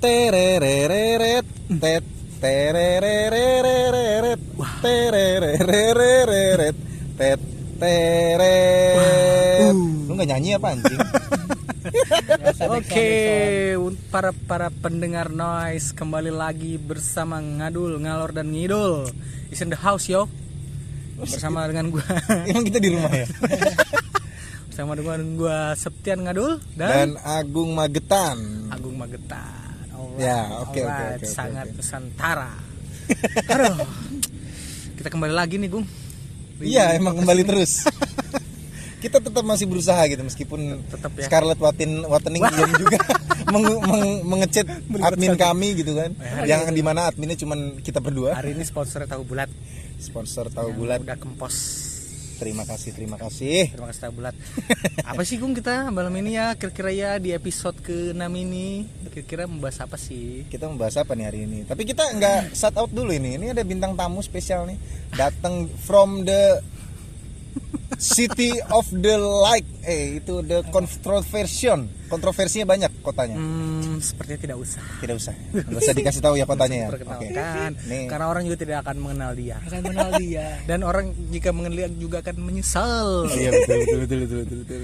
terereret tet. Terereret terereret tet. Teret lu nggak nyanyi apa anjing? Oke, para para pendengar noise kembali lagi bersama Ngadul, Ngalor dan Ngidul. Is in the house yo. Bersama dengan gua. Emang kita di rumah ya? Bersama dengan gua Septian Ngadul dan, dan Agung Magetan. Agung Magetan. Ya, oke, oke, oke, oke, sangat oke. nusantara. Aduh. Kita kembali lagi nih, Gung. iya emang kembali terus kita tetap masih berusaha gitu meskipun Tetap ya. Scarlett Watin Watening belum juga meng- meng- mengechat admin kami gitu kan yang di mana adminnya cuman kita berdua Hari ini sponsornya tahu bulat. sponsor tahu Yang bulat Udah kempos. Terima kasih terima kasih. Terima kasih tahu bulat. apa sih Gung kita malam ini ya? Kira-kira ya di episode ke-6 ini kira-kira membahas apa sih? kita membahas apa nih hari ini? Tapi kita nggak shout out dulu ini. Ini ada bintang tamu spesial nih. Datang from the city of the like eh itu the controversial kontroversinya banyak kotanya Hmm, sepertinya tidak usah. tidak usah nggak usah dikasih tahu ya kotanya ya oke Perkenalkan, Nih. karena orang juga tidak akan mengenal dia. akan mengenal dia Dan orang jika mengenal dia juga akan menyesal. iya betul betul betul betul betul, betul.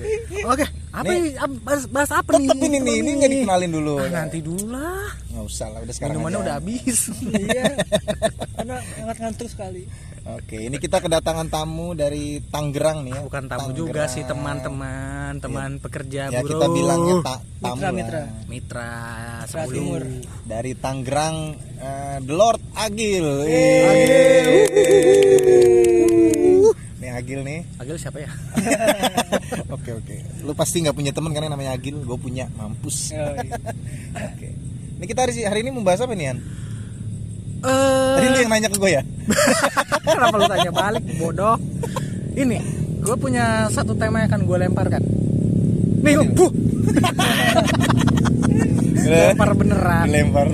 Oke, apa Nih. bahas, bahas apa nih? tetep ini nih ini nggak dikenalin dulu Ah, nanti dulu lah. nggak usah lah udah sekarang Minumannya aja. udah habis. iya karena sangat ngantuk sekali oke ini kita kedatangan tamu dari Tangerang nih ya Bukan tamu juga sih teman-teman, teman pekerja ya buruh. kita bilangnya ta- tamu Mitra, lah. mitra. Mitra, Mitra sepuluh. Timur. dari Tangerang eh, The Lord Agil nih Agil nih Agil siapa ya? oke oke lu pasti nggak punya teman karena namanya Agil gue punya mampus Oh, iya. oke ini kita hari hari ini membahas apa nih Han? Eh, tadi lu yang nanya ke gue ya Kenapa lu tanya balik bodoh? Ini, gue punya satu tema yang akan gue lemparkan. Nih, bu. Lempar beneran. lempar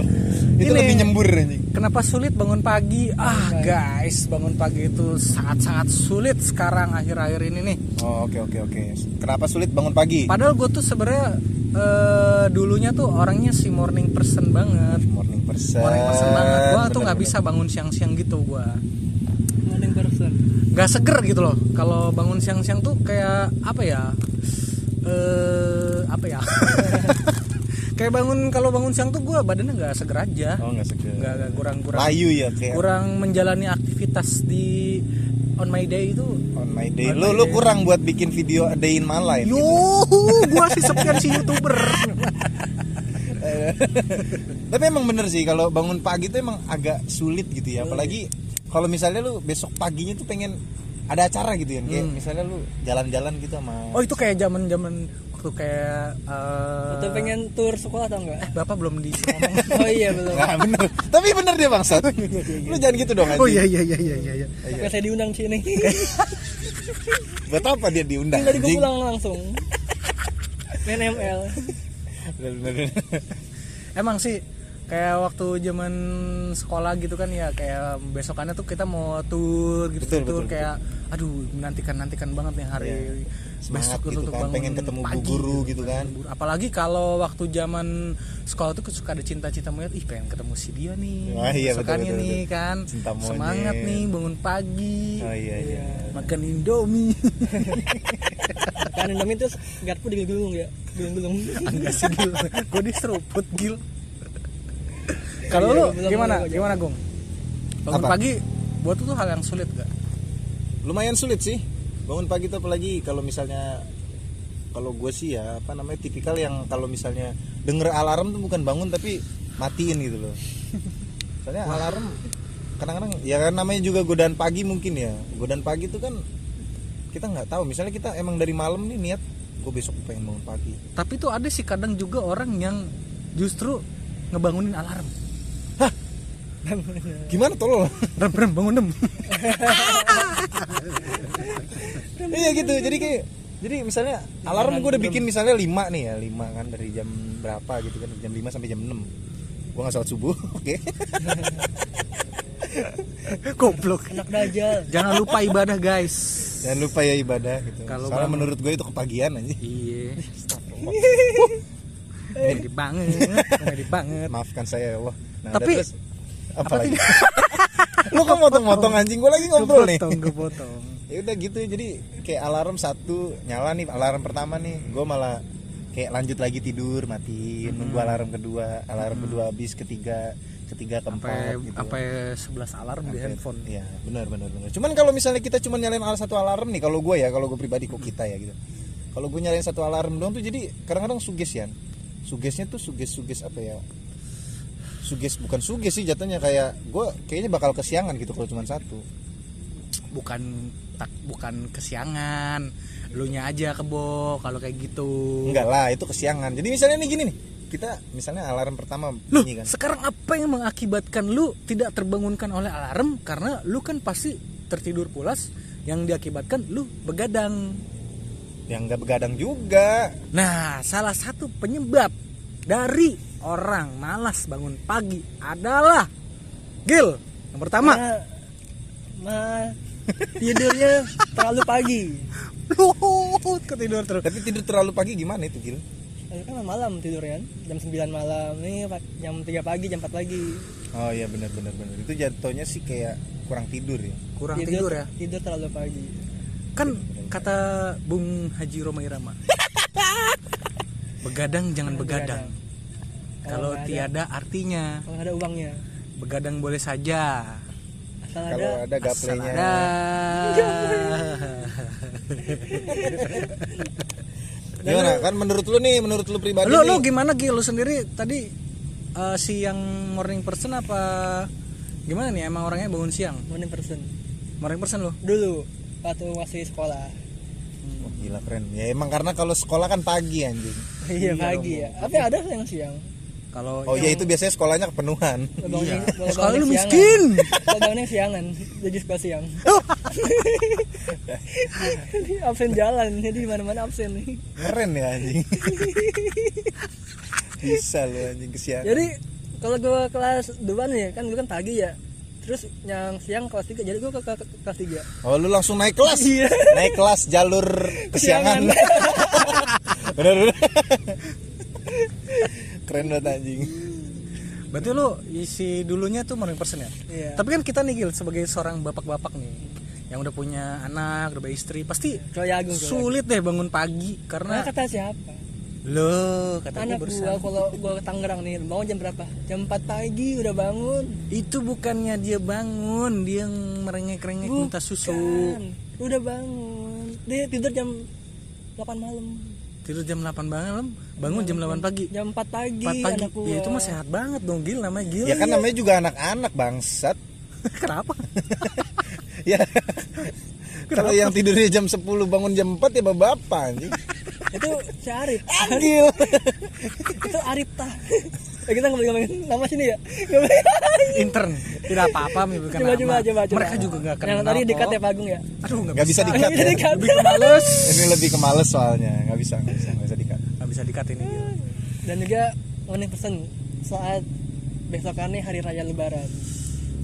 itu Ini. lebih nyembur anjing Kenapa sulit bangun pagi? Ah, guys, bangun pagi itu sangat-sangat sulit sekarang akhir-akhir ini nih. oh oke oke oke kenapa sulit bangun pagi Padahal gue tuh sebenarnya eh, dulunya tuh orangnya si morning person banget. morning person. Morning person banget. Gue tuh nggak bisa bangun siang-siang gitu gue. morning person. Nggak seger gitu loh. Kalau bangun siang-siang tuh kayak apa ya? Eh apa ya? Kayak bangun kalau bangun siang tuh gue badannya nggak seger aja. Oh nggak seger. Nggak nggak kurang kurang layu ya kayak. Kurang menjalani aktivitas di on my day itu on my day. On lu my lu day. kurang buat bikin video a day in my life yo gitu. gue sih sepian si youtuber. Tapi emang bener sih kalau bangun pagi tuh emang agak sulit gitu ya. Apalagi kalau misalnya lu besok paginya tuh pengen ada acara gitu ya kayak misalnya lu jalan-jalan gitu sama oh itu kayak zaman zaman waktu kayak eh, atau pengen tur sekolah atau enggak? Bapak belum di ngomong oh iya belum. Nah, bener. Tapi bener dia bangsat lu jangan gitu dong oh iya iya iya iya iya Makanya saya diundang sini? Buat apa dia diundang tadi gue pulang langsung main ML Bener, bener. Emang sih kayak waktu zaman sekolah gitu kan ya kayak besokannya tuh kita mau tur gitu Betul, tur betul, kayak aduh nantikan nantikan banget nih hari Iya. Semangat besok gitu kan bangun pengen ketemu bu pagi guru gitu. kan. Apalagi kalau waktu zaman sekolah tuh suka ada cinta-cinta monyet ih pengen ketemu si dia nih Wah, iya, betul, betul, nih betul. kan. Cinta monyet. semangat nih bangun pagi. Oh iya iya. Makan indomie. Kan Indomie terus garpu digulung ya gulung-gulung enggak sih gil. Gue diseruput gil. Kalau Iya, lu belum, gimana? gimana gong bangun Apa? pagi buat tuh hal yang sulit gak lumayan sulit sih bangun pagi tuh apalagi kalau misalnya kalau gue sih ya apa namanya tipikal yang kalau misalnya denger alarm tuh bukan bangun tapi matiin gitu loh. Soalnya alarm kadang-kadang ya kan namanya juga godaan pagi mungkin ya. Godaan pagi tuh kan kita nggak tahu. Misalnya kita emang dari malam nih niat gue besok pengen bangun pagi. Tapi tuh ada sih kadang juga orang yang justru ngebangunin alarm. Gimana tolol? Rem rem bangun rem iya gitu jadi kayak jadi misalnya alarm gue udah bikin misalnya 5 nih ya 5 kan dari jam berapa gitu kan jam 5 sampai jam 6 gue nggak sholat subuh oke. Goblok. Anak dajal jangan lupa ibadah guys. Jangan lupa ya ibadah gitu. Kalau soalnya bangun- menurut gue itu kepagian aja iya. Komedi banget komedi banget. Maafkan saya ya Allah. Nah, Tapi- terus apa lagi? lu kok motong-motong anjing? Gue lagi ngobrol nih. Kepotong, kepotong. Ya udah gitu jadi kayak alarm satu nyala nih alarm pertama nih gue malah kayak lanjut lagi tidur matiin nunggu alarm kedua alarm kedua habis ketiga ketiga keempat sampai gitu sampai 11 alarm di handphone Iya benar benar benar. Cuman kalau misalnya kita cuma nyalain alarm satu alarm nih, kalau gue ya, kalau gue pribadi kok kita ya gitu. Kalau gue nyalain satu alarm doang tuh jadi kadang-kadang suges ya. Sugesnya tuh suges suges apa ya? Suges bukan suges sih jatuhnya kayak gue kayaknya bakal kesiangan gitu kalau cuma satu. bukan tak bukan kesiangan lu nya aja kebo kalau kayak gitu Enggak lah itu kesiangan. Jadi misalnya nih gini nih, kita misalnya alarm pertama Loh, bunyi kan. sekarang apa yang mengakibatkan lu tidak terbangunkan oleh alarm karena lu kan pasti tertidur pulas yang diakibatkan lu begadang. Yang nggak begadang juga. Nah, salah satu penyebab dari orang malas bangun pagi adalah Gil. Yang pertama, Ma, ma tidurnya terlalu pagi. lu ketidur terus. Tapi tidur terlalu pagi gimana itu Gil? Ini kan malam tidur kan, jam 9 malam. Nih pa- jam 3 pagi, jam 4 pagi. Oh iya benar benar benar. Itu jatuhnya sih kayak kurang tidur ya. Kurang tidur ya. Tidur terlalu pagi. Kan kata Bung Haji Roma Irama. begadang jangan begadang. Kalau nggak ada- tiada artinya Kalau ada uangnya. begadang boleh saja. Asal Kalau ada ada gaplenya. ada. Gimana kan menurut lu nih, menurut lu pribadi Lu nih? lu gimana Gil? Lu sendiri tadi eh, siang morning person apa gimana nih? Emang orangnya bangun siang? morning person. Morning person lu? Dulu waktu masih sekolah. Oh, gila keren. Ya emang karena kalau sekolah kan pagi anjing. Iya pagi ya. Tapi ada yang siang. Kalau Oh iya itu biasanya sekolahnya kepenuhan. Iya. kalau Sekolah lu miskin. Kalau bangunnya siangan, jadi sekolah siang. absen jalan, jadi di mana-mana absen nih. Keren ya anjing. Bisa lu anjing kesian. Jadi kalau gua kelas 2 nih kan gua kan pagi ya. Terus yang siang kelas 3, jadi gua ke, ke, ke kelas 3. Oh lu langsung naik kelas. Iya. Naik kelas jalur kesiangan. bener bener. Keren banget anjing. Berarti lu isi dulunya tuh morning person ya? Iya. Tapi kan kita nih Gil sebagai seorang bapak-bapak nih yang udah punya anak, udah beristri, pasti Kalau Agung tuh. sulit deh bangun pagi Karena karena kata siapa? lo kata Anak gua kalau gua ke Tangerang nih, bangun jam berapa? Jam 4 pagi udah bangun. itu bukannya dia bangun, dia yang merengek-rengek minta susu. Udah bangun. Dia tidur jam 8 malam. Tidur jam 8 malam, bangun jam 8 pagi. Jam 4 pagi, 4 pagi. anak gua. Ya itu mah sehat banget dong Gil namanya Gil. Ya kan namanya juga anak-anak bangsat. Kenapa? ya. Kalau yang tidurnya jam 10 bangun jam 4 ya bapak anjing. itu si Arif. Anjing. itu Arifta. Eh, kita nggak boleh ngomongin nama sini ya. Nggak. Intern. Tidak apa-apa bukan coba, nama. coba, coba, coba. Mereka juga gak kenal. Yang tadi dekat ya Pak Agung ya. Aduh nggak Gak bisa dikat ya. Dikat. Lebih ke males. Ini lebih ke males soalnya, nggak bisa, nggak bisa, nggak bisa dikat. Ini. Gil. Dan juga morning person saat besokannya hari raya Lebaran.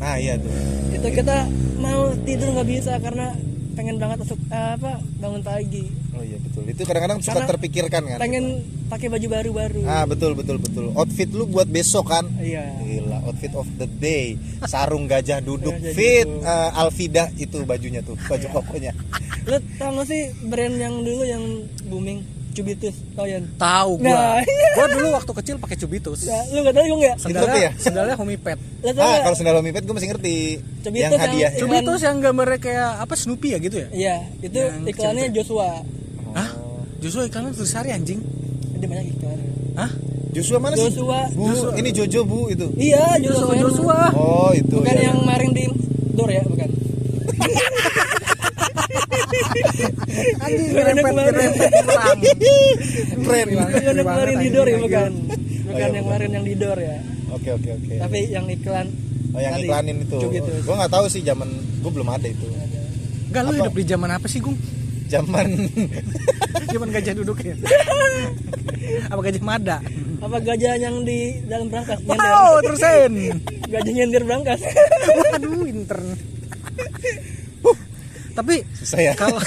Nah iya tuh. Itu kita mau tidur nggak bisa karena pengen banget masuk eh, apa bangun pagi. Oh iya betul. Itu kadang-kadang suka Karena terpikirkan kan. Pengen pakai baju baru-baru. Ah betul betul betul. Outfit lu buat besok kan? Iya. Gila, outfit of the day. Sarung gajah duduk Gajah fit duduk. eh, Alvida itu bajunya tuh, baju kokonya. Lu tau gak sih brand yang dulu yang booming Cubitus tau ya? Tahu gua. Nah, iya. Gua dulu waktu kecil pakai cubitus. Ya, lu gak tau gue nggak? Sendalnya, ya? sendalnya homipet. Ah, kalau sendal Omipet gue masih ngerti. Cubitus yang yang- hadiah. Iklan- Cubitus yang gambarnya kayak apa Snoopy ya gitu ya? Iya, itu Yang iklannya kecil-kecil. Joshua. Hah? Justru iklannya tulisari anjing. Ada banyak iklan. Hah? Joshua mana sih? Joshua. Bu, ini Jojo Bu itu. Iya, Joshua. Joshua. Joshua. Oh, itu. Bukan ya. yang maring di door ya, bukan. Anjing kemarin. nyerempet pulang. Keren. Yang kemarin di door ya, bukan. Oh, Bukan iya, yang kemarin yang di door ya. Oke oke oke. Tapi yang iklan Oh yang iklanin itu. Gue nggak tahu sih zaman gue belum ada itu. Enggak lu hidup di zaman apa sih, Gung? Zaman Zaman gajah duduk ya? apa gajah mada? Apa gajah yang di dalam berangkas? Nyender. Wow, terusin. Gajah nyender berangkas. Waduh, intern. Tapi susah ya. kalau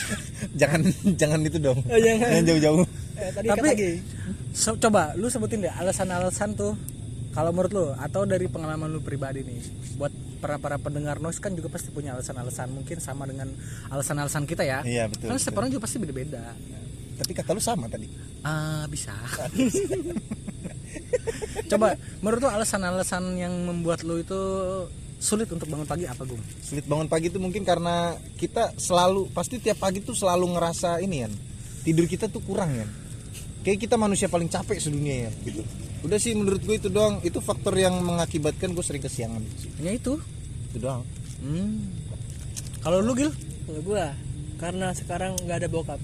jangan jangan itu dong. Oh, jangan. Jangan jauh-jauh. Eh, tadi Tapi- kata lagi. So, coba lu sebutin deh alasan-alasan tuh kalau menurut lu atau dari pengalaman lu pribadi nih buat para para pendengar noise kan juga pasti punya alasan-alasan mungkin sama dengan alasan-alasan kita ya. Iya, betul, Kan setiap orang juga pasti beda-beda. tapi kata lu sama tadi Ah bisa. Coba menurut lu alasan-alasan yang membuat lu itu sulit untuk bangun pagi apa Gung? sulit bangun pagi itu mungkin karena kita selalu pasti tiap pagi tuh selalu ngerasa ini kan tidur kita tuh kurang kan kayak kita manusia paling capek sedunia ya gitu udah sih menurut gue itu doang itu faktor yang mengakibatkan gue sering kesiangan Ya itu. itu doang Hmm. Kalau lu Gil? kalau gua karena sekarang nggak ada bokap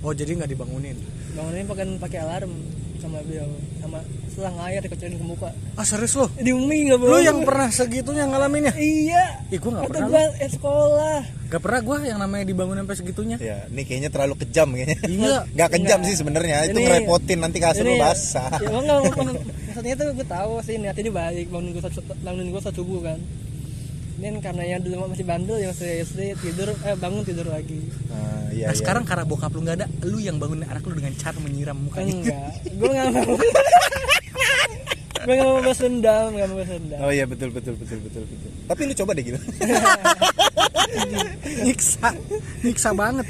Oh jadi nggak dibangunin? bangunnya pakai pakai alarm sama beliau sama selang air dikecilin ke muka Ah serius lo? di umi nggak Lu bohong yang pernah segitunya ngalaminnya? iya Ih gua nggak pernah. gua eh, sekolah Gak pernah gua yang namanya dibangun sampai segitunya. ya ini kayaknya terlalu kejam kayaknya Iya. nggak kejam Enggak. sih sebenarnya itu Ini- ngerepotin nanti kasur lu Ini- basah ya enggak maksudnya tuh gue tahu sih niatnya ini baik bangunin gue bangunin gue saat subuh kan kan karena yang dulu masih bandel yang masih SD tidur eh bangun tidur lagi nah, iya, nah iya. sekarang karena bokap lu nggak ada, lu yang bangunin anak lu dengan cara menyiram mukanya. enggak gue nggak mau gue nggak mau balas dendam nggak mau balas dendam oh iya betul betul betul betul betul tapi lu coba deh gitu nyiksa, nyiksa banget.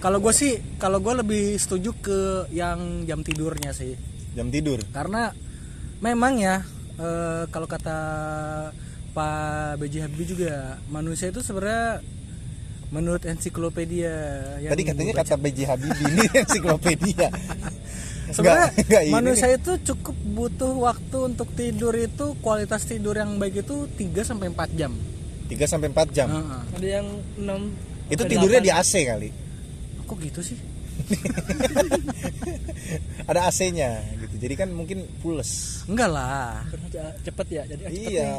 Kalau gue sih, kalau gue lebih setuju ke yang jam tidurnya sih. jam tidur Karena memang ya eh, kalau kata Pak B.J. Habibie juga manusia itu sebenarnya menurut ensiklopedia yang tadi katanya kata B.J. Habibie ini ensiklopedia sebenarnya ini manusia itu cukup butuh waktu untuk tidur itu kualitas tidur yang baik itu 3 sampai 4 jam. 3 sampai 4 jam Heeh. ada yang enam itu sampai tidurnya di delapan. AC kali Kok gitu sih? ada AC-nya gitu jadi kan mungkin pules Enggak lah. Cepet ya jadi cepet nih.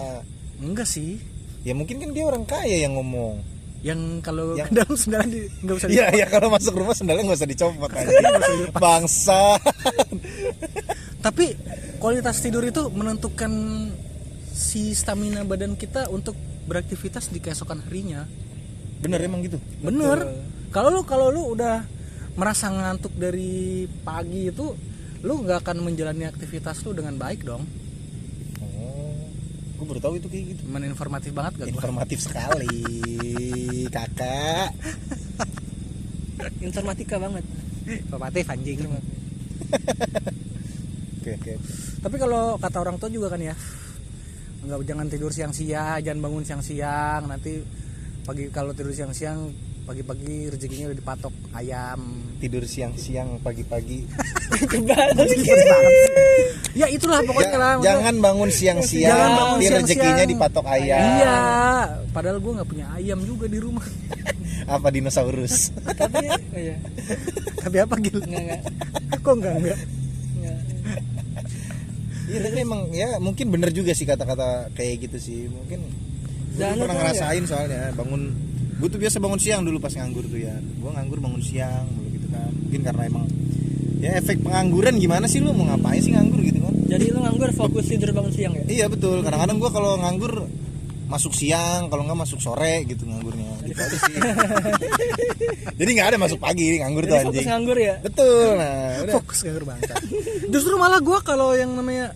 Enggak sih. ya mungkin kan dia orang kaya yang ngomong Yang kalau Yang- ke dalam sendirian di enggak usah iya iya kalau masuk rumah sendalnya nggak usah dicopot bangsa Tapi kualitas tidur itu menentukan si stamina badan kita untuk beraktivitas di keesokan harinya. bener emang gitu Bener. Kalau lu kalau lu udah merasa ngantuk dari pagi itu, lu nggak akan menjalani aktivitas lu dengan baik dong. Gue baru tahu itu kayak gitu Cuman informatif banget gak gua? informatif sekali kakak informatika banget Informatif anjing. oke oke Tapi kalau kata orang tua juga kan ya, nggak jangan tidur siang-siang, jangan bangun siang-siang. Nanti pagi kalau tidur siang-siang, pagi-pagi rezekinya udah dipatok ayam. tidur siang-siang pagi-pagi Ya itulah pokoknya lah. maksudnya- jangan bangun siang-siang Jangan bangun tapi siang-siang. rezekinya dipatok ayam Iya, padahal gue nggak punya ayam juga di rumah. apa dinosaurus tapi oh iya Tapi apa gil? enggak enggak Kok enggak enggak? Iya tapi emang ya mungkin bener juga sih kata-kata kayak gitu sih mungkin gue Jangan pernah lupa ngerasain soalnya bangun gue tuh biasa bangun siang dulu pas nganggur tuh ya. Gue nganggur bangun siang dulu gitu kan. Mungkin karena emang ya efek pengangguran gimana sih lu? Mau ngapain sih nganggur gitu kan? Jadi lu nganggur fokus tidur bangun siang ya? Iya betul. Kadang-kadang gue kalau nganggur masuk siang kalau nggak masuk sore gitu nganggurnya. Gitu aja sih. Jadi nggak ada masuk pagi nganggur tuh jadi fokus anjing. nganggur ya? Betul. Nah udah. Fokus nganggur bangsa. Justru malah gue kalau yang namanya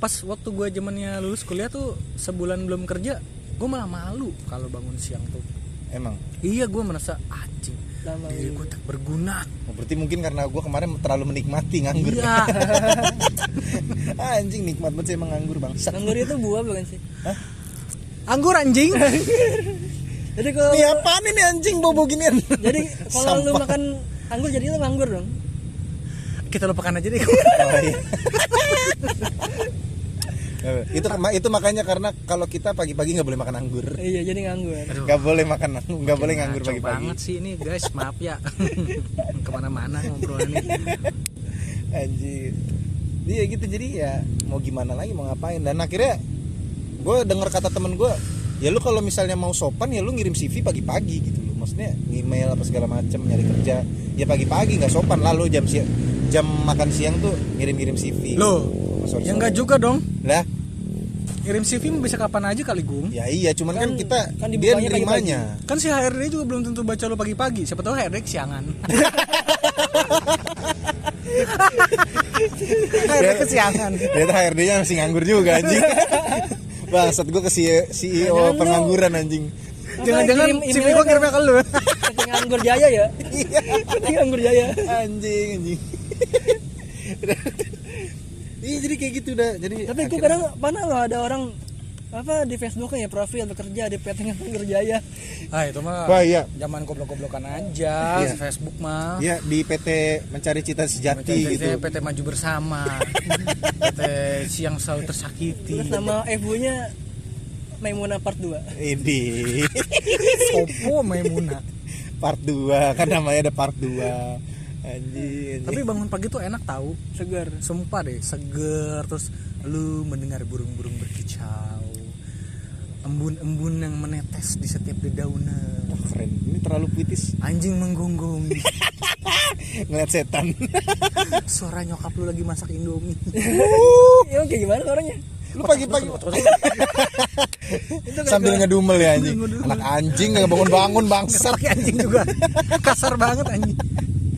pas waktu gue zamannya lulus kuliah tuh sebulan belum kerja, gue malah malu kalau bangun siang tuh. Emang Iya gue merasa anjing lama diri gue tak berguna. Oh, berarti mungkin karena gue kemarin terlalu menikmati nganggur Iya. anjing nikmat banget sih emang nganggur bangsa nganggur itu buah bukan sih Anggur anjing. jadi kalau Ini apaan ini anjing bobo ginian? jadi kalau lu makan anggur jadi lu nganggur dong Kita lupakan aja deh. Oh, iya. itu itu makanya karena kalau kita pagi-pagi nggak boleh makan anggur. iya jadi nganggur. Nggak boleh makan nggak boleh nganggur pagi-pagi. banget sih ini guys, maaf ya. Ke mana-mana nih. Anjir. Iya gitu jadi ya mau gimana lagi mau ngapain dan akhirnya gue denger kata temen gue ya lu kalau misalnya mau sopan ya lu ngirim CV pagi-pagi gitu loh maksudnya email apa segala macem nyari kerja ya pagi-pagi nggak sopan lah lu jam siang jam makan siang tuh ngirim-ngirim CV Loh, Sore-sore. ya enggak juga dong. lah Kirim CV bisa kapan aja kali, Gung. ya iya cuman kan, Kan- kita kan dia nerimanya Kan si HRD juga belum tentu baca lo pagi-pagi. Siapa tahu HRD kesiangan. Akhirnya kesiangan. Ternyata HRD-nya masih nganggur juga anjing. Bangsat gue ke CEO, pengangguran anjing. Jangan-jangan Kirim si email Miko ke- kirimnya ke lu. Keting anggur jaya ya Keting anggur jaya Anjing, anjing. Iya jadi kayak gitu dah. Jadi tapi gue kadang mana loh ada orang apa di Facebooknya ya profil bekerja di PT anggur jaya Ah itu mah Wah, iya. zaman goblok-goblokan aja Iya. Facebook mah. Iya di PT mencari cita sejati PT, gitu. PT Maju Bersama PT Siang Selalu Tersakiti terus nama FU nya Maimuna part 2 Ini Sopo Maimuna part 2 kan namanya ada part 2 Anjing, anjing. Tapi bangun pagi tuh enak tahu segar. Sumpah deh seger Terus lu mendengar burung-burung berkicau. Embun-embun yang menetes di setiap dedaunan. Wah, keren. Ini terlalu puitis. Anjing menggonggong. Ngeliat setan. Suara nyokap lu lagi masak indomie. Ya kayak gimana orangnya Lu pagi-pagi sambil ngedumel ya anjing. Anak anjing gak bangun-bangun bangsat. Anjing juga. Kasar banget anjing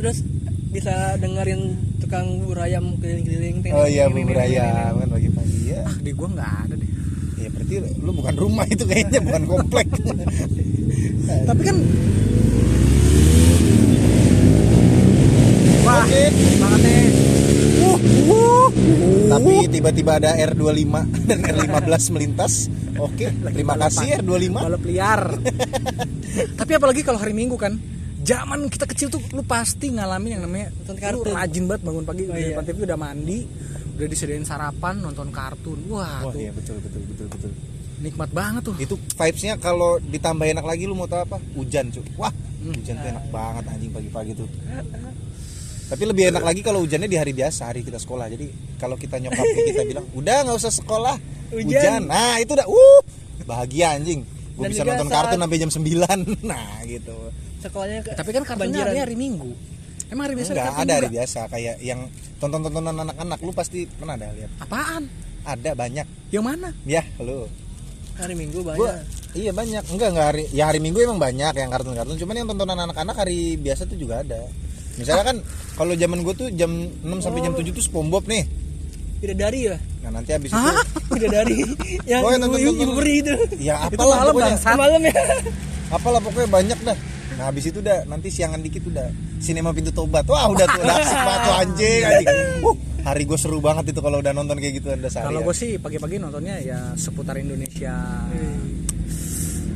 terus bisa dengerin tukang bubur ayam keliling-keliling Oh iya bubur ayam kan pagi-pagi ya. Ah di gua nggak ada deh Ya berarti lu bukan rumah itu kayaknya bukan komplek. Tapi kan Wah, banget nih. Uh, uh, Tapi tiba-tiba ada R25 dan R15 melintas. Oke, terima kasih R25. balap liar. Tapi apalagi kalau hari Minggu kan, zaman kita kecil tuh lu pasti ngalamin yang namanya Nonton lu kartun. rajin banget bangun pagi Oh, di iya. depan TV udah mandi, udah disediain sarapan, nonton kartun. Wah, Wah tuh iya betul betul betul betul. nikmat banget tuh. Itu vibesnya kalau ditambah enak lagi lu mau tahu apa? Hujan cuy. Wah, Hmm. hujan tuh enak banget anjing pagi-pagi tuh. Tapi lebih enak lagi kalau hujannya di hari biasa, hari kita sekolah. Jadi kalau kita nyokapnya kita bilang, "Udah nggak usah sekolah." Hujan. Hujan. Nah, itu udah uh bahagia anjing. Gue bisa nonton saat- kartun sampai jam 9. Nah, gitu. Sekolahnya ke Tapi kan kartunya kebanjiran. ada hari Minggu. Emang hari biasa Enggak, kartun ada hari juga? biasa kayak yang tonton-tontonan anak-anak lu pasti pernah ada lihat. Apaan? Ada banyak. Yang mana? Ya, lu. hari minggu banyak Gua iya banyak. Enggak, enggak hari ya hari Minggu emang banyak yang kartun-kartun, cuman yang tontonan anak-anak hari biasa tuh juga ada. Misalnya kan kalau zaman gue tuh jam 6 sampai jam 7 tuh SpongeBob nih. bidadari ya Nah, nanti habis itu bidadari yang Oh, yang ibu, nonton- ibu, ibu peri itu ya Itu apalah malam pokoknya. bangsat. malam ya Apalah pokoknya banyak dah. Nah, habis itu udah nanti siangan dikit udah sinema pintu tobat. Wah, udah tuh udah asik banget tuh anjing anjing. Uh, hari gue seru banget itu kalau udah nonton kayak gitu ada sehari. Kalau gue sih pagi-pagi nontonnya ya seputar Indonesia.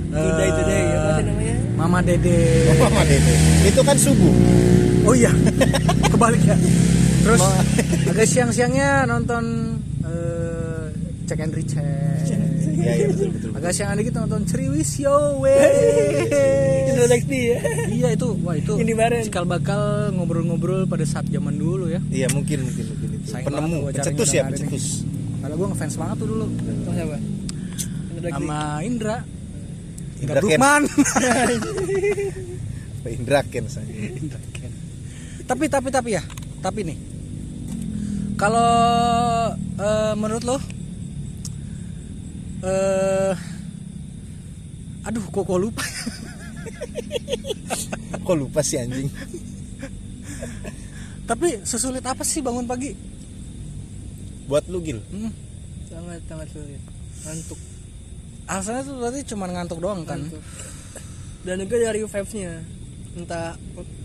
Today today ya apa sih namanya Mama Dede. Oh, Mama Dede. Itu kan subuh. Oh iya, kebalik ya. Terus agak siang-siangnya nonton eh, Check and Recheck. Iya, iya betul betul. Agak siang dikit nonton Ceriwisyo we. introduksi ya iya itu, wah itu. Ini bareng. Cikal bakal ngobrol-ngobrol pada saat zaman dulu ya. Iya, mungkin mungkin mungkin itu. Sayang Penemu, pencetus ya, pencetus. Kalau gue ngefans banget tuh dulu sama siapa sama Indra. Indra. Brukman. Indra Ken saya. Indra Ken. Tapi tapi tapi ya, tapi nih. Kalau eh, menurut lo eh aduh kok kok lupa. Kok lupa sih anjing? tapi sesulit apa sih bangun pagi? Buat lu Gil. Hmm, sangat sangat sulit ngantuk alasannya tuh berarti cuma ngantuk doang kan? ngantuk dan juga dari vibesnya entah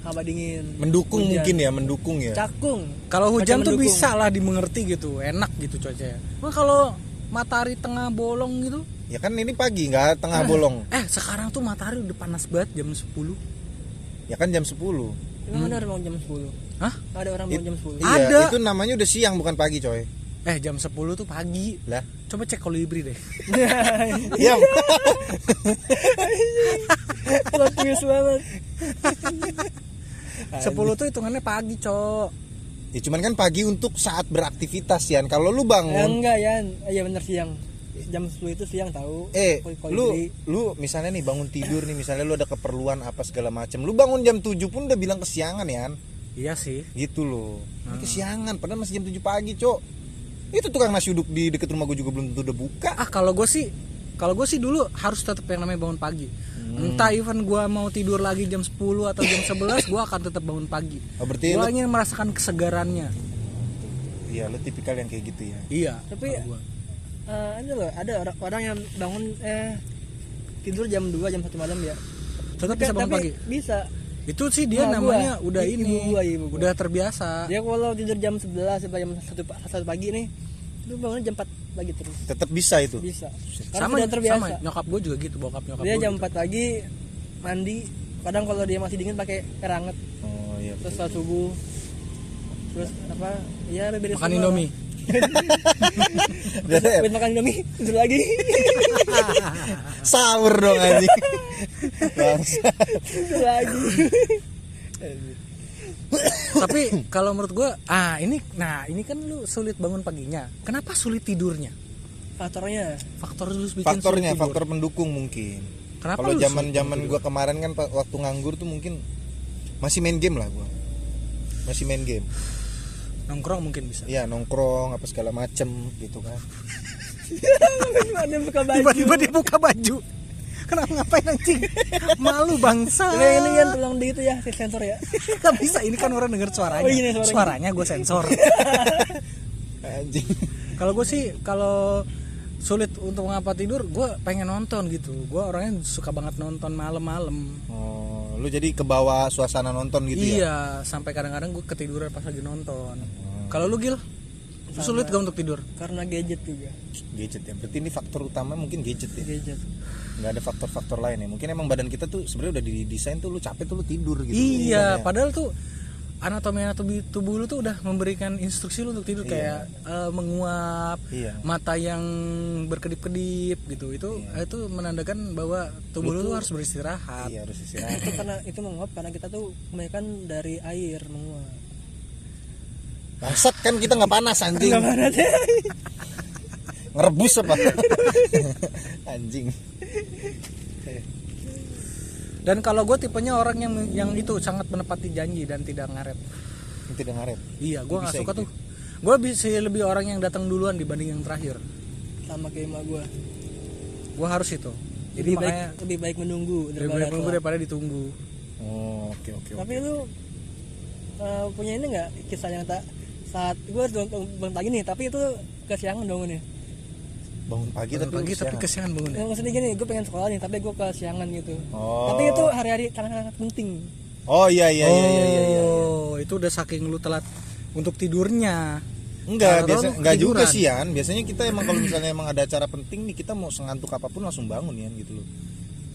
haba dingin Mendukung hujan. mungkin ya, mendukung ya. cakung Kalau hujan Macam tuh mendukung. bisa lah dimengerti gitu, enak gitu cuacanya. Nah, kalau matahari tengah bolong gitu, Ya kan ini pagi nggak tengah bolong. eh sekarang tuh matahari udah panas banget jam 10 Ya kan jam 10. Emang ada orang jam 10 Hah? ada orang It- bangun jam 10 Iya, Ada. itu namanya udah siang bukan pagi, coy. Eh jam 10 tuh pagi. Lah. Coba cek kolibri deh. Iya. plot twist banget 10 tuh hitungannya pagi, Cok. Ya cuman kan pagi untuk saat beraktivitas ya. Kalau lu ya bangun enggak ya iya bener siang jam 10 itu siang tahu eh lu lu misalnya nih bangun tidur nih misalnya lu ada keperluan apa segala macam lu bangun jam 7 pun udah bilang kesiangan ya Iya sih. gitu loh Hmm. ini kesiangan padahal masih jam 7 pagi cok itu tukang nasi uduk di deket rumah gue juga belum tentu udah buka Ah, kalau gue sih kalau gue sih dulu harus tetap yang namanya bangun pagi. Entah even gua mau tidur lagi jam 10 atau jam 11 gua akan tetap bangun pagi. Oh, berarti Gua lu, ingin merasakan kesegarannya. iya lu tipikal yang kayak gitu ya. Iya. tapi gua. eh, ini loh ada orang orang yang bangun eh tidur jam 2 jam 1 malam ya tetap bisa bangun tapi pagi. bisa Itu sih dia Nah, gua, namanya udah i- ini, gua, ibu gua. udah terbiasa. dia kalau tidur jam 11 sampai jam 1, pa- 1 pagi nih itu bangun jam 4 pagi terus. Tetap bisa itu. bisa. Karena sama sudah terbiasa. sama. Nyokap gue juga gitu bokap nyokap dia gua jam gitu. 4 pagi mandi. Kadang kalau dia masih dingin pakai air hangat Oh iya. terus sholat subuh. Terus apa? Ya beres makan indomie. Habis makan indomie tidur lagi. Sahur dong anjing. Tidur lagi tapi kalau menurut gue ah ini nah ini kan lu sulit bangun paginya kenapa sulit tidurnya faktornya faktor lu bikin Faktornya sulit tidur. faktor pendukung mungkin. Kenapa Kalau lu zaman-zaman gua kemarin kan waktu nganggur tuh mungkin masih main game lah gua. Masih main game. nongkrong mungkin bisa Iya, nongkrong apa segala macem gitu kan. tiba-tiba dia buka baju kenapa ngapain anjing? Malu bangsa. Ini, ini kan tolong di itu ya si sensor ya. Gak bisa ini kan orang denger suaranya. Oh, iya, suaranya. suaranya gue sensor. Anjing. kalau gue sih kalau sulit untuk ngapa tidur gue pengen nonton gitu. Gue orangnya suka banget nonton malam-malam. Oh, lu jadi ke bawah suasana nonton gitu ya? iya sampai kadang-kadang gue ketiduran pas lagi nonton. Kalau lu gil? Sulit gak untuk tidur? karena gadget juga. Gadget ya. Berarti ini faktor utama mungkin gadget ya. gadget Nggak ada faktor-faktor lain ya. Mungkin emang badan kita tuh sebenarnya udah didesain tuh lu capek tuh lu tidur gitu. iya Bukannya- padahal tuh anatomi anatomi tubuh lu tuh udah memberikan instruksi lu untuk tidur kayak eh, menguap Iya. mata yang berkedip-kedip gitu itu itu menandakan bahwa tubuh lu, tuh harus beristirahat Iya harus istirahat. itu karena itu menguap karena kita tuh kebanyakan dari air menguap Bangsat kan kita nggak panas anjing. mana deh Ngerebus apa? anjing. dan kalau gue tipenya orang yang yang itu sangat menepati janji dan tidak ngaret Ini Tidak ngaret. iya gue nggak suka gitu. tuh gue bisa lebih orang yang datang duluan dibanding yang terakhir sama kayak emak gue gue harus itu jadi lebih baik makanya lebih baik menunggu lebih daripada baik menunggu daripada ditunggu Oh, oke oke. oke. tapi lu eh, punya ini nggak kisah yang tak saat gue bangun pagi nih tapi itu kesiangan bangunnya Bangun pagi Bangun tapi pagi tapi kesiangan. bangun ya maksudnya gini gue pengen sekolah nih tapi gue kesiangan gitu Oh. tapi itu hari-hari sangat-sangat penting Oh iya iya iya iya iya. iya. oh itu udah saking lu telat untuk tidurnya Enggak, biasa enggak juga sih Yan. Biasanya kita emang kalau misalnya emang ada acara penting nih kita mau sengantuk apa pun langsung bangun ya gitu loh.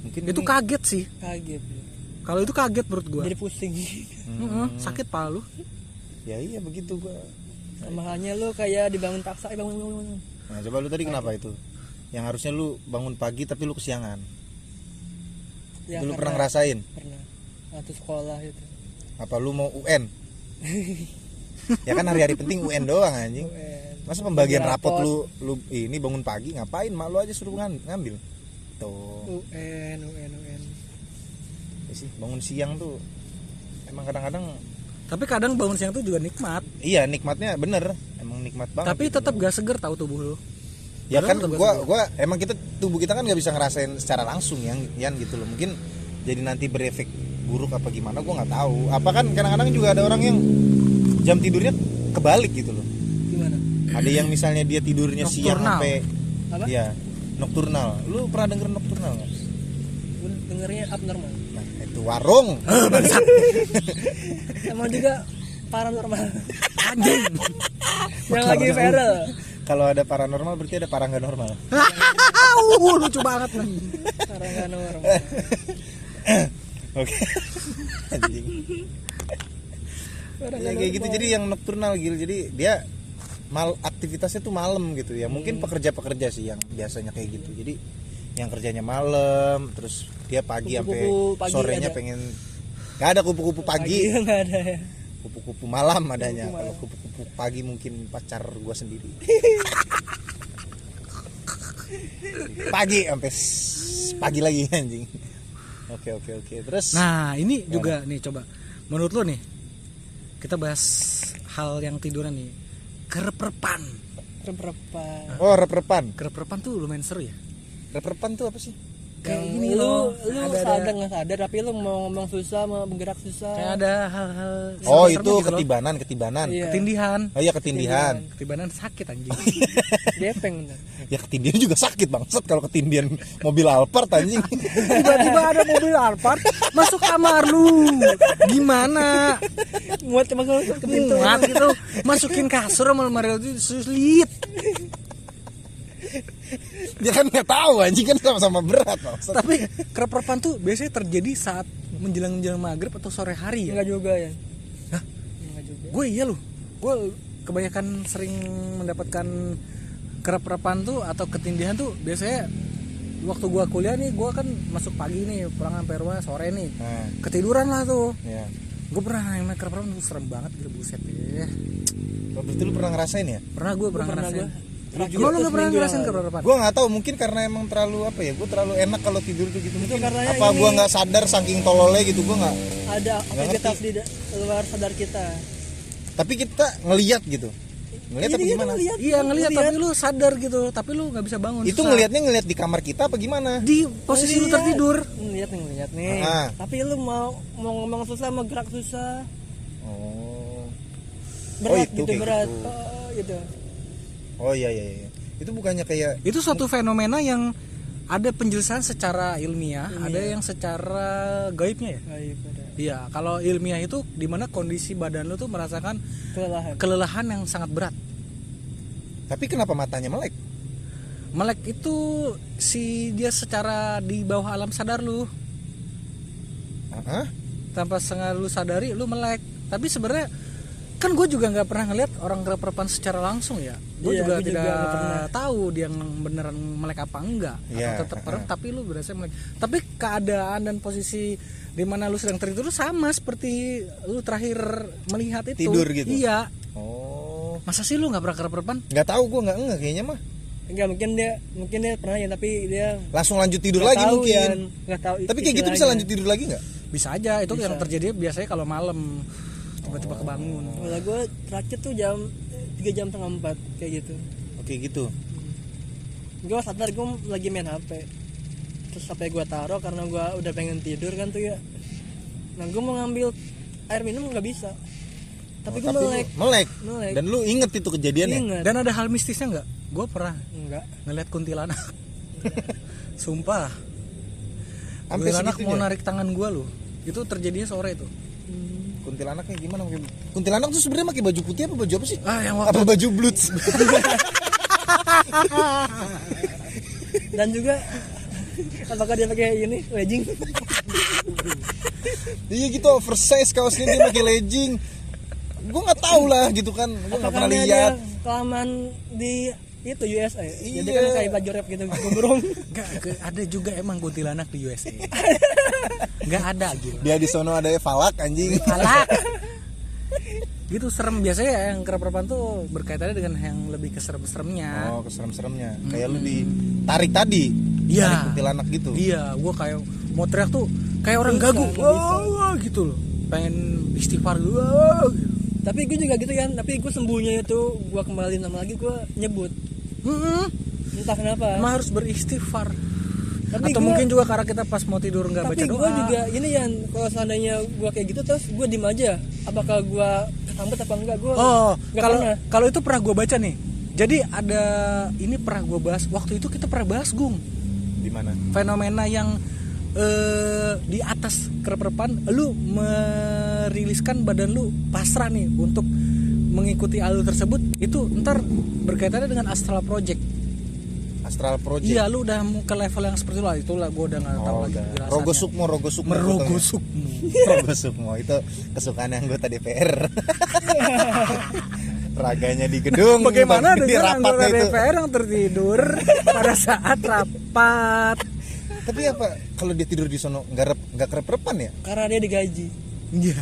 Mungkin itu ini- kaget sih kaget kalau itu kaget menurut gue jadi pusing Heeh, sakit palu Ya iya begitu gua. makanya lu kayak dibangun paksa eh, bangun bangun bangun Nah, coba lu tadi kenapa itu? Yang harusnya lu bangun pagi tapi lu kesiangan. ya, itu lu pernah ngerasain? pernah waktu sekolah itu Apa lu mau UN? ya kan hari-hari penting UN doang anjing. UN. Masa pembagian Bagi rapot rapot. lu lu ini bangun pagi ngapain? Mak lu aja suruh ngan- ngambil. Tuh. UN UN UN Ya sih, bangun siang tuh emang kadang-kadang tapi kadang bangun siang tuh juga nikmat iya nikmatnya bener nikmat banget tapi gitu. tetap gak seger tahu tubuh lu. Ya kan Padahal tetap gua gua emang kita tubuh kita kan nggak bisa ngerasain secara langsung yang yan gitu loh. Mungkin jadi nanti berefek buruk apa gimana gua nggak tahu. Apa kan kadang-kadang juga ada orang yang jam tidurnya kebalik gitu loh. Gimana? Ada yang misalnya dia tidurnya siang Nocturnal. sampai Apa? ya nocturnal. Lu pernah denger nocturnal nggak? Dengernya abnormal. Nah itu warung. Sama juga paranormal. Anjing. Yang lagi viral. Kalau ada paranormal berarti ada para nggak normal. Uh, lucu banget. Nih paranormal oke. Anjing. Ya kayak gitu. jadi yang nocturnal gitu jadi dia mal aktivitasnya tuh malam gitu ya. Mungkin pekerja-pekerja sih yang biasanya kayak gitu. Jadi yang kerjanya malam terus dia pagi sampai pagi sorenya ada. pengen nggak ada kupu-kupu pagi nggak ada ya kupu-kupu malam adanya. Kalau kupu-kupu pagi mungkin pacar gua sendiri. Pagi sampai pagi lagi anjing. Oke oke oke. Terus? Nah ini juga nih coba. Menurut lu nih kita bahas hal yang tiduran nih. Kereperpan. Berapa oh rep-repan kereperpan tuh lumayan seru ya. Rep-repan tuh apa sih kayak Yang gini lu loh lu ada, sadar nggak sadar tapi lu mau ngomong susah mau bergerak susah. Kayak ada hal-hal oh itu gitu loh. ketibanan ketibanan. Iya. ketindihan. Oh iya ketindihan. Ketibanan sakit anjing. Gepeng bener. ya ketindihan juga sakit banget kalau ketindihan mobil Alphard anjing. Tiba-tiba ada mobil Alphard masuk kamar lu. Gimana? Muat ke ke pintu. Muat gitu. Masukin kasur sama lemari itu sulit dia kan nggak tahu anjing kan sama-sama berat maksud. tapi kerap-kerapan tuh biasanya terjadi saat menjelang menjelang maghrib atau sore hari ya? Enggak juga ya. Hah? enggak juga. Gue iya loh gue kebanyakan sering mendapatkan kerap-kerapan tuh atau ketindihan tuh biasanya waktu gue kuliah nih gue kan masuk pagi nih pulang sampai rumah sore nih. Nah, ketiduran lah tuh. Ya gue pernah yang naik kerap-kerapan tuh serem banget gitu buset ya berarti lu pernah ngerasain ya? Pernah gue pernah, pernah ngerasain. gua. Lu juga lu tuh gak pernah ngerasain kerap-kerapan gue nggak tahu mungkin karena emang terlalu apa ya gue terlalu enak kalau tidur tuh gitu. Mungkin karena apa gue nggak sadar saking tololnya gitu gue nggak ada aktivitas di luar sadar kita. Tapi kita ngeliat gitu. Ngeliat Jadi kita gimana ngeliat, iya ngelihat ngeliat. tapi lu sadar gitu. Tapi lu nggak bisa bangun itu susah. ngelihatnya ngeliat di kamar kita apa gimana? Di posisi lu Ngeliat. tertidur. Ngeliat nih ngeliat nih. Ah. tapi lu mau mau ngomong susah mau gerak susah. Oh. Berat itu gitu berat. gitu. oh, gitu oh iya iya iya. Itu bukannya kayak itu suatu fenomena yang ada penjelasan secara ilmiah, ada yang secara gaibnya ya? Baik, pada iya kalau ilmiah itu di mana kondisi badan lu tuh merasakan kelelahan. kelelahan yang sangat berat. Tapi kenapa matanya melek? Melek itu si dia secara di bawah alam sadar lu. Hah? tanpa sengaja lu sadari lu melek. Tapi sebenarnya kan gue juga nggak pernah ngeliat orang kerap-kerapan secara langsung ya. Gue Iya, juga gua juga tidak nggak pernah. tahu dia ng- beneran melek apa enggak Iya, atau tetap merem heeh. tapi lu berasa melek. Tapi keadaan dan posisi di mana lu sedang tertidur sama seperti lu terakhir melihat itu. Tidur gitu? iya. Oh. Masa sih lu nggak pernah kerap-kerapan nggak tahu gue nggak nggak kayaknya mah. Enggak mungkin dia mungkin dia pernah ya tapi dia langsung lanjut tidur lagi tahu, mungkin. Nggak tahu tapi kayak gitu bisa lanjut tidur lagi nggak? Bisa aja itu yang terjadi biasanya kalau malam tiba-tiba kebangun. Kalau gue terakhir tuh jam tiga jam setengah empat kayak gitu. Oke gitu? Gue sadar gue lagi main hp terus hp gue taruh karena gue udah pengen tidur kan tuh ya. Nah gue mau ngambil air minum nggak bisa. Tapi gue Oh, lu melek. melek? Melek. Dan lu inget itu kejadiannya? Ingat dan ada hal mistisnya nggak? Gue pernah enggak ngeliat kuntilanak. Sumpah. Kuntilanak mau narik tangan gue loh itu terjadinya sore itu kuntilanaknya gimana? Kuntilanak tuh sebenarnya pakai baju putih apa baju apa sih? Ah yang apa baju bloods dan juga apakah dia pakai ini legging? Iya gitu oversize kaosnya dia pakai legging. Gue nggak tahu lah gitu kan. Gue nggak pernah dia, lihat. dia kelamaan di itu USA jadi Iya. kan kayak baju rap gitu gombrong. Enggak, ada juga emang kuntilanak di USA nggak ada gitu dia di sono ada falak anjing. Alak. gitu serem. Biasanya ya, yang kerap-kerapan tuh berkaitannya dengan yang lebih keserem-seremnya. Oh keserem-seremnya. Kayak lu ditarik tadi. Iya. tarik kuntilanak gitu. Iya gua kayak mau teriak tuh kayak orang gagu. wah wah, gitu loh. Pengen istighfar wah, gitu. tapi gue juga gitu kan tapi gue sembuhnya itu gue kembali nama lagi gue nyebut Mm-mm. entah kenapa. Emang harus beristighfar. Tapi atau gua- mungkin juga karena kita pas mau tidur nggak baca tapi doa. gue juga ini ya kalau seandainya gue kayak gitu terus gue diem aja. Apakah gue kesambet apa enggak? Gue oh kalau kalau itu pernah gue baca nih. Jadi ada ini pernah gue bahas waktu itu kita pernah bahas gung. Di mana? Fenomena yang eh, di atas kereprepan lu meriliskan badan lu pasrah nih untuk mengikuti alur tersebut itu ntar berkaitannya dengan astral project astral project iya lu udah mau ke level yang seperti itu lah itulah gue udah nggak tahu Oh, lagi. Rogo Sukmo, Rogo Sukmo. merogo fotonya. sukmo Rogo Sukmo itu kesukaan anggota DPR. Raganya di gedung. bagaimana di dengan anggota rapatnya itu. DPR yang tertidur pada saat rapat Tapi apa kalau dia tidur di sono nggak rep, nggak kerep-repan ya? karena dia digaji iya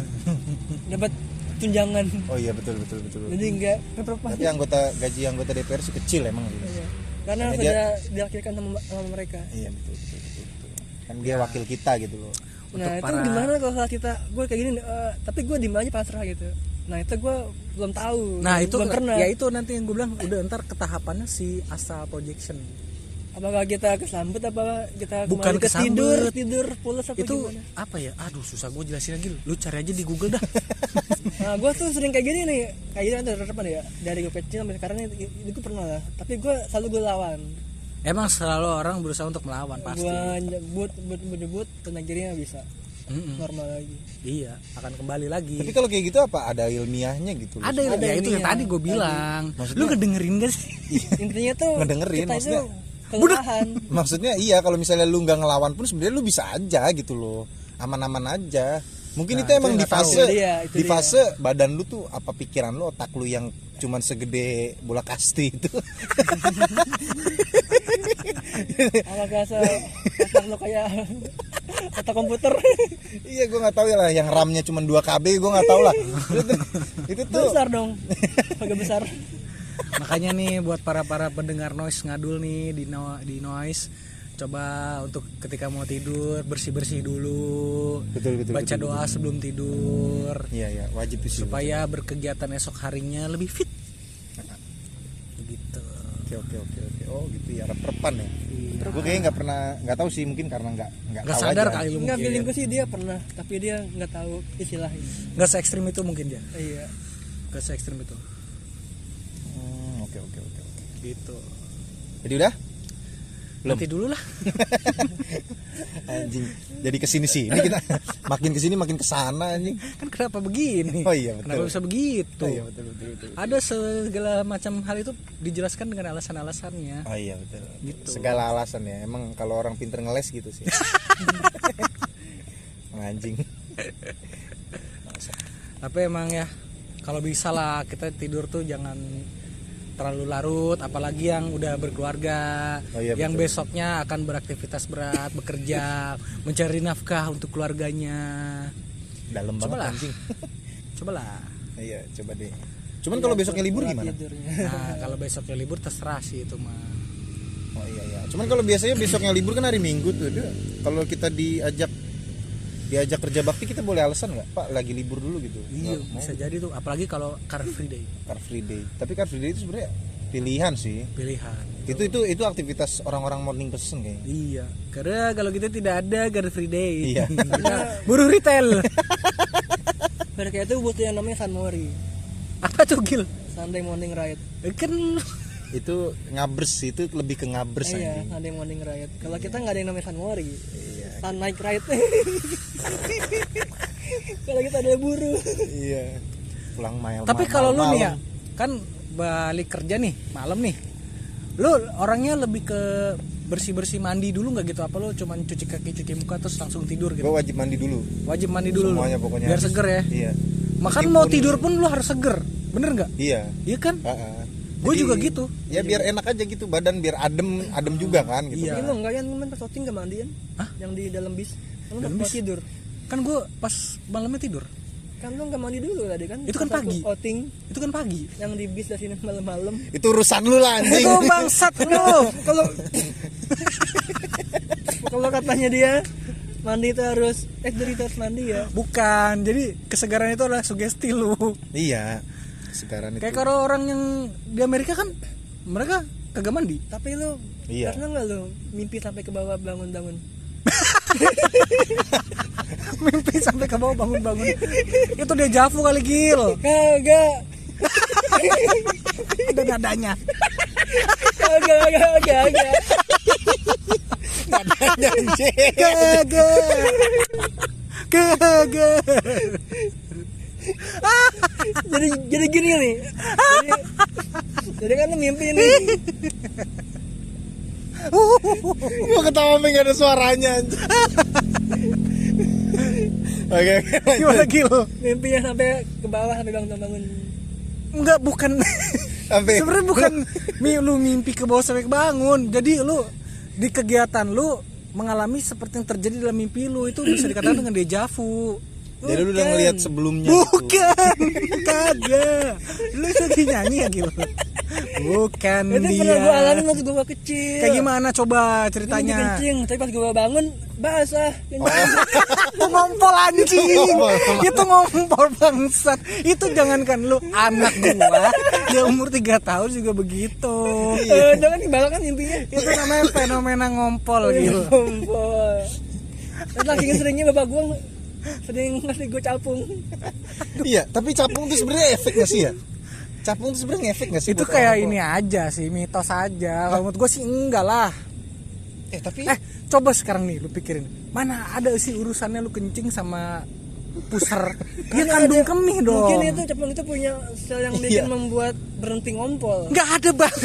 dapat tunjangan Oh iya betul betul betul. jadi enggak Tapi anggota gaji anggota DPR sih kecil emang gitu. Iya. karena Karena sudah diakhirkan sama, sama mereka Iya betul betul betul. betul. Kan dia wakil kita gitu loh. nah itu para- gimana kalau saat kita gue kayak gini eh, tapi gue diem aja pasrah gitu nah itu gue belum tahu nah itu belum pernah ya itu nanti yang gue bilang udah ntar ketahapannya si astral projection apakah kita kesambet apa kita Bukan ke kesambet. tidur tidur pulas apa itu gimana? apa ya? Aduh susah gue jelasin lagi. Lu cari aja di Google dah. Nah gue tuh sering kayak gini nih. Kayak gini ada harapan ya dari gue kecil sampai sekarang itu, itu gue pernah lah. Tapi gue selalu gue lawan. Emang selalu orang berusaha untuk melawan pasti. Gue nyebut nyebut nyebut, nyebut dan akhirnya bisa. Mm-mm. normal lagi. Iya akan kembali lagi. Tapi kalau kayak gitu apa? Ada ilmiahnya gitu ada, Ada ya itu yang ilmiah. tadi gue bilang. Maksudnya- lu ngedengerin gak sih? Intinya tuh Ngedengerin, kita itu kelelahan Maksudnya iya kalau misalnya lu nggak ngelawan pun sebenarnya lu bisa aja gitu loh. Aman-aman aja. Mungkin Nah, itu itu emang di fase dia, itu di dia. fase badan lu tuh apa pikiran lu otak lu yang cuman segede bola kasti itu. apakah se otak lo kayak otak komputer iya gua nggak tahu ya lah yang RAM-nya cuma 2 KB gua nggak tahu lah. itu, tuh- itu tuh besar dong agak besar makanya nih buat para para pendengar noise ngadul nih di no, di noise. Coba untuk ketika mau tidur bersih bersih dulu. Betul, betul, baca betul, doa sebelum tidur. Iya iya wajib itu sih. supaya berkegiatan esok harinya lebih fit. Gitu Oke oke oke oke. Oh gitu ya rep-repan ya. Gue kayaknya nggak pernah nggak tahu sih mungkin karena nggak nggak tahu sadar aja. kali lu nggak mungkin feeling gue sih dia pernah tapi dia nggak tahu istilahnya. Nggak se ekstrim itu mungkin dia. Iya. Nggak se ekstrim itu Hmm, Oke oke oke. oke. Gitu Jadi udah? Belum. nanti dulu lah Anjing. Jadi ke sini sini kita makin ke sini makin ke sana anjing. kan kenapa begini Oh iya, betul. kenapa bisa begitu Oh iya betul betul betul. ada segala macam hal itu dijelaskan dengan alasan-alasannya Oh iya betul. Gitu. Segala alasan ya. Emang kalau orang pinter ngeles gitu sih. Anjing. tapi emang ya kalau bisa lah kita tidur tuh jangan terlalu larut apalagi yang udah berkeluarga Oh iya, yang betul. besoknya akan beraktivitas berat bekerja mencari nafkah untuk keluarganya Dalam banget Cobalah. anjing. cobalah Iya, coba deh. Cuman kalau besoknya libur gimana? tidurnya. nah kalau besoknya libur terserah sih itu mah Oh iya iya. Cuman kalau biasanya besoknya libur kan hari Minggu tuh. Kalau kita diajak diajak kerja bakti kita boleh alasan nggak? Pak lagi libur dulu gitu. iya Nggak mau. bisa jadi tuh apalagi kalau car free day Car free day. Tapi car free day itu sebenarnya pilihan sih. pilihan Itu itu itu aktivitas orang-orang morning person kayaknya. iya karena kalau kita tidak ada car free day Iya. Buruh retail kayak itu butuh yang namanya Sunmori apa tuh gil Sunday morning ride kan itu ngabers itu lebih ke ngabers iya anjing. Sunday morning ride kalau kita nggak ada yang namanya Sunmori Sun night ride kalau kita ada buru Iya. Pulang malam. Tapi kalau lu nih ya, kan balik kerja nih malam nih, lu orangnya lebih ke bersih bersih mandi dulu nggak gitu? Apa lu cuman cuci kaki cuci muka terus langsung tidur gitu? wajib mandi dulu. Wajib mandi dulu, lu. Semuanya pokoknya biar harus. seger ya. Iya. Makan mau tidur pun lu harus seger, bener nggak? Iya. Iya kan? Heeh. Gue Jadi, juga gitu. Ya biar enak aja gitu badan biar adem adem juga kan gitu. Iya. Ini lo enggak yang kemarin pas syuting nggak mandiin Hah? yang di dalam bis kan Dalam bis? tidur Kan gue pas malamnya tidur, kan lu nggak mandi dulu tadi kan Itu kan pagi. outing itu kan pagi. yang di bis dari sini malam-malam Itu urusan lu lah anjing. Itu bangsat lu. kalau kalau katanya dia mandi itu harus eh dari harus mandi ya Bukan, jadi kesegaran itu adalah sugesti lu. iya. Sekarang itu. Kayak kalau orang yang di Amerika kan mereka kagak mandi. tapi lu Iya. pernah nggak lu mimpi sampai ke bawah bangun-bangun mimpi sampai ke bawah bangun-bangun itu dia jafu kali gil kagak ada nadanya kagak kagak kagak anjing. kagak kagak jadi jadi gini nih. Jadi, jadi kan lu mimpi nih. Gua ketawa gak ada suaranya. Oke, lanjut. gimana gil? Mimpinya sampai ke bawah sampai bangun-bangun enggak bukan. Sampai sebenarnya bukan mi lu mimpi ke bawah sampai bangun jadi lu di kegiatan lu mengalami seperti yang terjadi dalam mimpi lu. Itu bisa dikatakan dengan dejavu Jadi lu udah ngelihat sebelumnya gitu. Bukan, kagak. Lu lagi nyanyi ya gitu. Bukan itu dia. pernah gue alamin waktu gue kecil Kayak gimana coba ceritanya? kencing tapi pas gue bangun basah Itu ngompol anjing. itu ngompol bangsat. Itu jangankan lu anak gua, dia umur 3 tahun juga begitu. Eh, jangan dibawa kan intinya Itu namanya fenomena ngompol gitu. Kompol. Terus lagi seringnya bapak gue sering ngasih gue capung. Iya, tapi capung tuh sebenarnya efek gak sih ya? Capung tuh sebenarnya efek gak sih? Itu kayak ini aja sih, mitos aja. Kalau menurut gua sih enggak lah. Eh, tapi Eh, coba sekarang nih lu pikirin. Mana ada sih urusannya lu kencing sama puser? Dia kandung kemih dong. Mungkin itu capung itu punya sel yang bikin Iya. membuat berhenti ngompol. Nggak ada bang.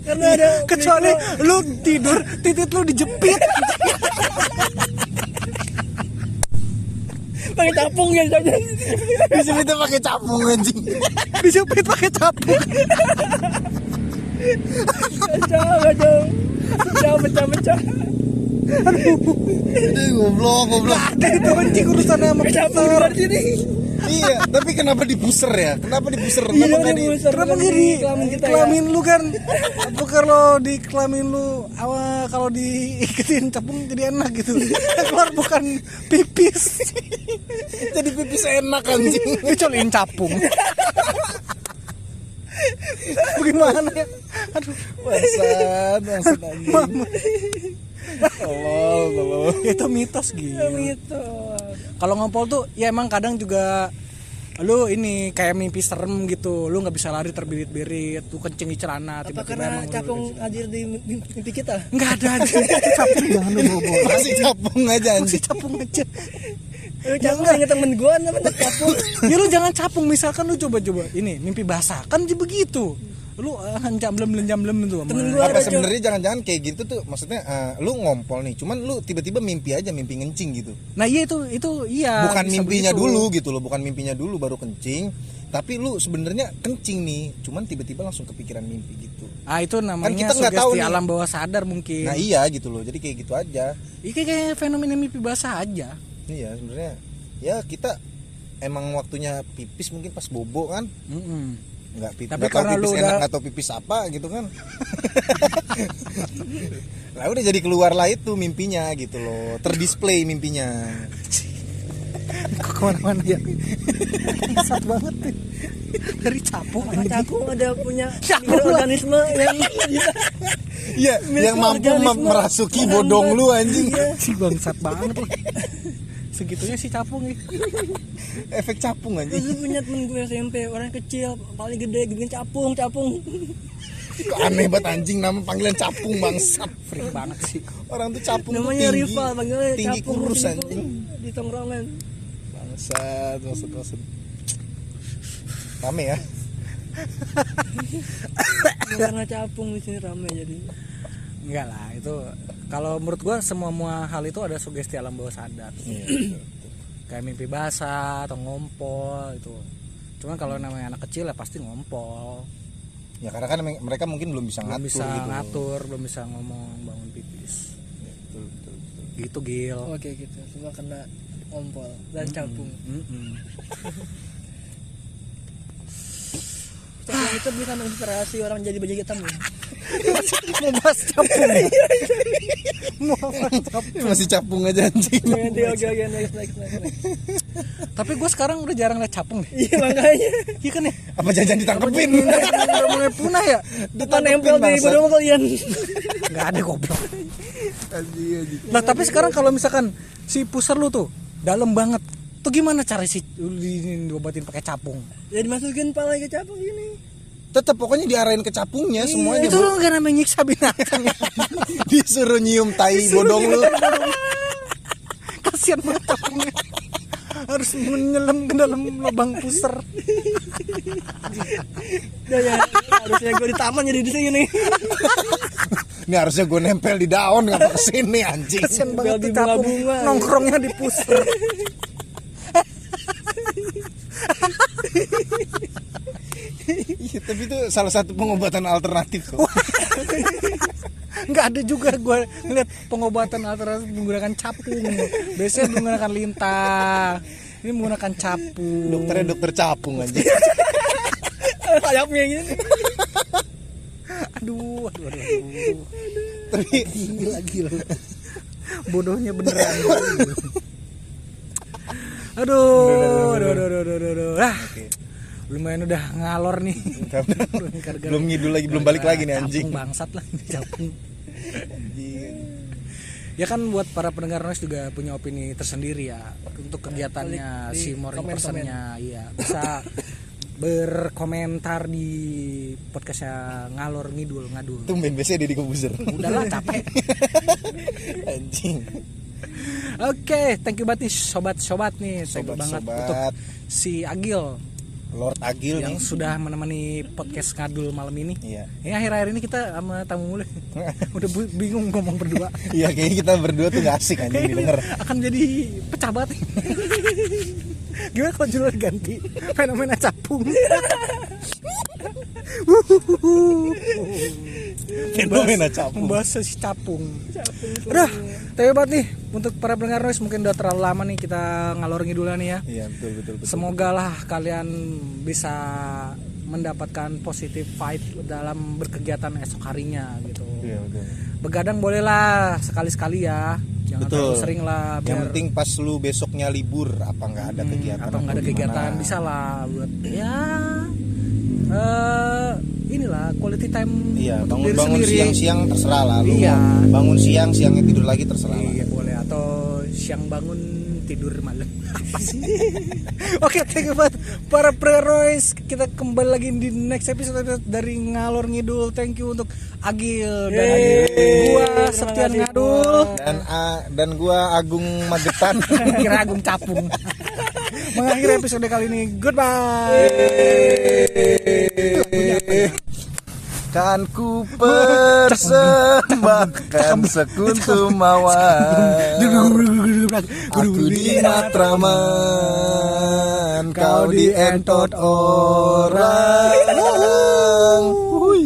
Karena ada Kecuali lu tidur, titit lu dijepit. pakai capung ya bisa kita pakai capung anjing. Dijepit pakai capung. Pecah, pecah. Pecah, pecah, pecah. Aduh, goblok, goblok. Ada itu anjing urusannya sama capung puser. dari sini. Iya, tapi kenapa dipuser ya? Kenapa? Iya, Kenapa di dipuser. Kenapa Bukan nggak di di kelamin kita ya. kelamin lu kan? Apa kalau di kelamin lu awal kalau diiketin capung jadi enak gitu. Keluar bukan pipis. jadi pipis enak anjing? Dicoliin capung. Bagaimana ya? Aduh, Bangsat, bangsat anjing. Tolol, tolol. Itu mitos gitu. Gitu. Kalau ngompol tuh ya emang kadang juga lu ini kayak mimpi serem gitu lu nggak bisa lari terbirit-birit lu kencing di celana Apa tiba-tiba karena emang lu capung hadir di mimpi kita? nggak ada aja itu capung jangan lu bawa Masih capung aja masih capung aja Lu capung inget temen gue namanya capung. ya lu jangan capung misalkan lu coba-coba ini mimpi basah kan jadi begitu lu uh, jamblem jamblem itu Temen gua Apa ada sebenarnya jangan-jangan kayak gitu tuh maksudnya eh, lu ngompol nih, cuman lu tiba-tiba mimpi aja mimpi ngencing gitu. nah iya itu itu iya bukan mimpinya begitu. dulu gitu loh, bukan mimpinya dulu baru kencing, tapi lu sebenarnya kencing nih, cuman tiba-tiba langsung kepikiran mimpi gitu. ah itu namanya kita nggak tahu nih. alam bawah sadar mungkin Nah iya gitu loh, jadi kayak gitu aja. Iya kayak, fenomena mimpi basah aja Iya sebenarnya ya kita emang waktunya pipis mungkin pas bobo kan Mm-mm. Nggak pipis Tapi tahu karena lu pipis enak udah- tahu pipis apa gitu kan. Lah udah jadi keluar lah itu mimpinya gitu loh. Terdisplay mimpinya. Kok ke mana-mana ya Bangsat banget nih dari capung capung ada punya organisme yang iya yang mampu merasuki bodong lu anjing. Si bangsat banget lu segitunya si capung nih efek capung anjing. Terus punya temen gue SMP orang kecil paling gede bikin capung capung. Kok aneh banget anjing nama panggilan capung bangsat. Freak banget sih. Orang tuh capung tuh namanya tinggi. Rival panggilnya tinggi capung kurus anjing. di tongkrongan. Bangsat maksud maksud. Rame ya? Karena capung di sini rame jadi. Enggak lah itu kalau menurut gua semua semua hal itu ada sugesti alam bawah sadar. Iya, kayak mimpi basah atau ngompol itu cuman kalau namanya anak kecil ya pasti ngompol. Ya karena kan me- mereka mungkin belum bisa belum ngatur bisa gitu. ngatur belum bisa ngomong bangun pipis. Ya, betul, betul, betul. gitu gil. Oke gitu. Semua kena ompol dan capung Mm-mm. capung itu bisa menginspirasi orang jadi baju hitam ya mau bahas capung ya? mau bahas capung Ini masih capung aja anjing. Nanti oke oke next next tapi gue sekarang udah jarang liat capung deh. Iya makanya. Iya kan ya? Apa jangan ditangkepin? Udah mulai punah ya? Apa nempel di bodong kalian. Nggak ada goblok. Nah tapi sekarang kalau misalkan si pusar lu tuh dalam banget, tuh gimana cara si diobatin pakai capung? ya dimasukin pala ke capung gini tetap pokoknya diarahin ke capungnya semuanya itu lu nggak namanya nyiksa binatang disuruh nyium tai bodong lu Kasian banget capungnya. Harus menyelam ke dalam lubang pusar. ya, ya harusnya gue di taman jadi di sini ini harusnya gue nempel di daun ngapa ke sini anjing Kasian banget di tuh capung bunga-bunga. nongkrongnya di pusar. Iya, tapi itu salah satu pengobatan alternatif. Kok nggak ada juga gue ngeliat pengobatan alternatif menggunakan capung. Biasanya menggunakan lintah ini menggunakan capung. Dokternya dokter capung aja sayapnya gini aduh aduh, aduh, aduh. tapi gila gila. Bodohnya beneran. Aduh aduh aduh aduh aduh, aduh, aduh. Ah, lumayan udah ngalor nih. Belum ngidul lagi belum balik lagi nih anjing. bangsat lah. Capung. Ya kan buat para pendengar noise juga punya opini tersendiri ya. Untuk kegiatannya Di- di si morning komen-komen. personnya iya. Bisa berkomentar di podcastnya ngalor ngidul ngadul. Tumben biasanya Deddy Kobuzer. Udahlah capek. Anjing. Oke, thank you banget nih sobat-sobat nih, thank you banget Sobat-sobat. untuk si Agil Lord Agil yang nih sudah menemani podcast ngadul malam ini. iya Ini akhir-akhir ini kita sama tamu mulai udah bingung ngomong berdua. iya kayaknya kita berdua tuh gak asik anjing didengar Akan jadi pecah banget. Gimana kalau judul ganti fenomena capung? fenomena capung Membahas si capung. Udah, tapi banget nih untuk para pendengar noise mungkin udah terlalu lama nih kita ngalor ngidul nih ya. iya betul betul betul Semoga lah kalian bisa mendapatkan positif vibe dalam berkegiatan esok harinya gitu. iya betul Begadang bolehlah sekali-sekali ya. Jangan Betul. terlalu sering lah yang biar penting pas lu besoknya libur apa nggak ada Hmm, kegiatan atau nggak ada gimana. kegiatan bisa lah buat ya eh inilah quality time iya untuk bangun diri bangun sendiri. siang-siang terserah lah lu Iya. bangun siang siangnya tidur lagi terserah lah Iya boleh atau siang bangun tidur malam. Oke, thank you banget para preroys. Kita kembali lagi di next episode dari ngalor ngidul. Thank you untuk Agil dan Yeay. gua Septian Ngadul. dan A- dan gua Agung Magetan Kira Agung Capung. Mengakhiri episode kali ini. Goodbye. kan ku persembahkan sekuntum mawar aku di Matraman kau di entot orang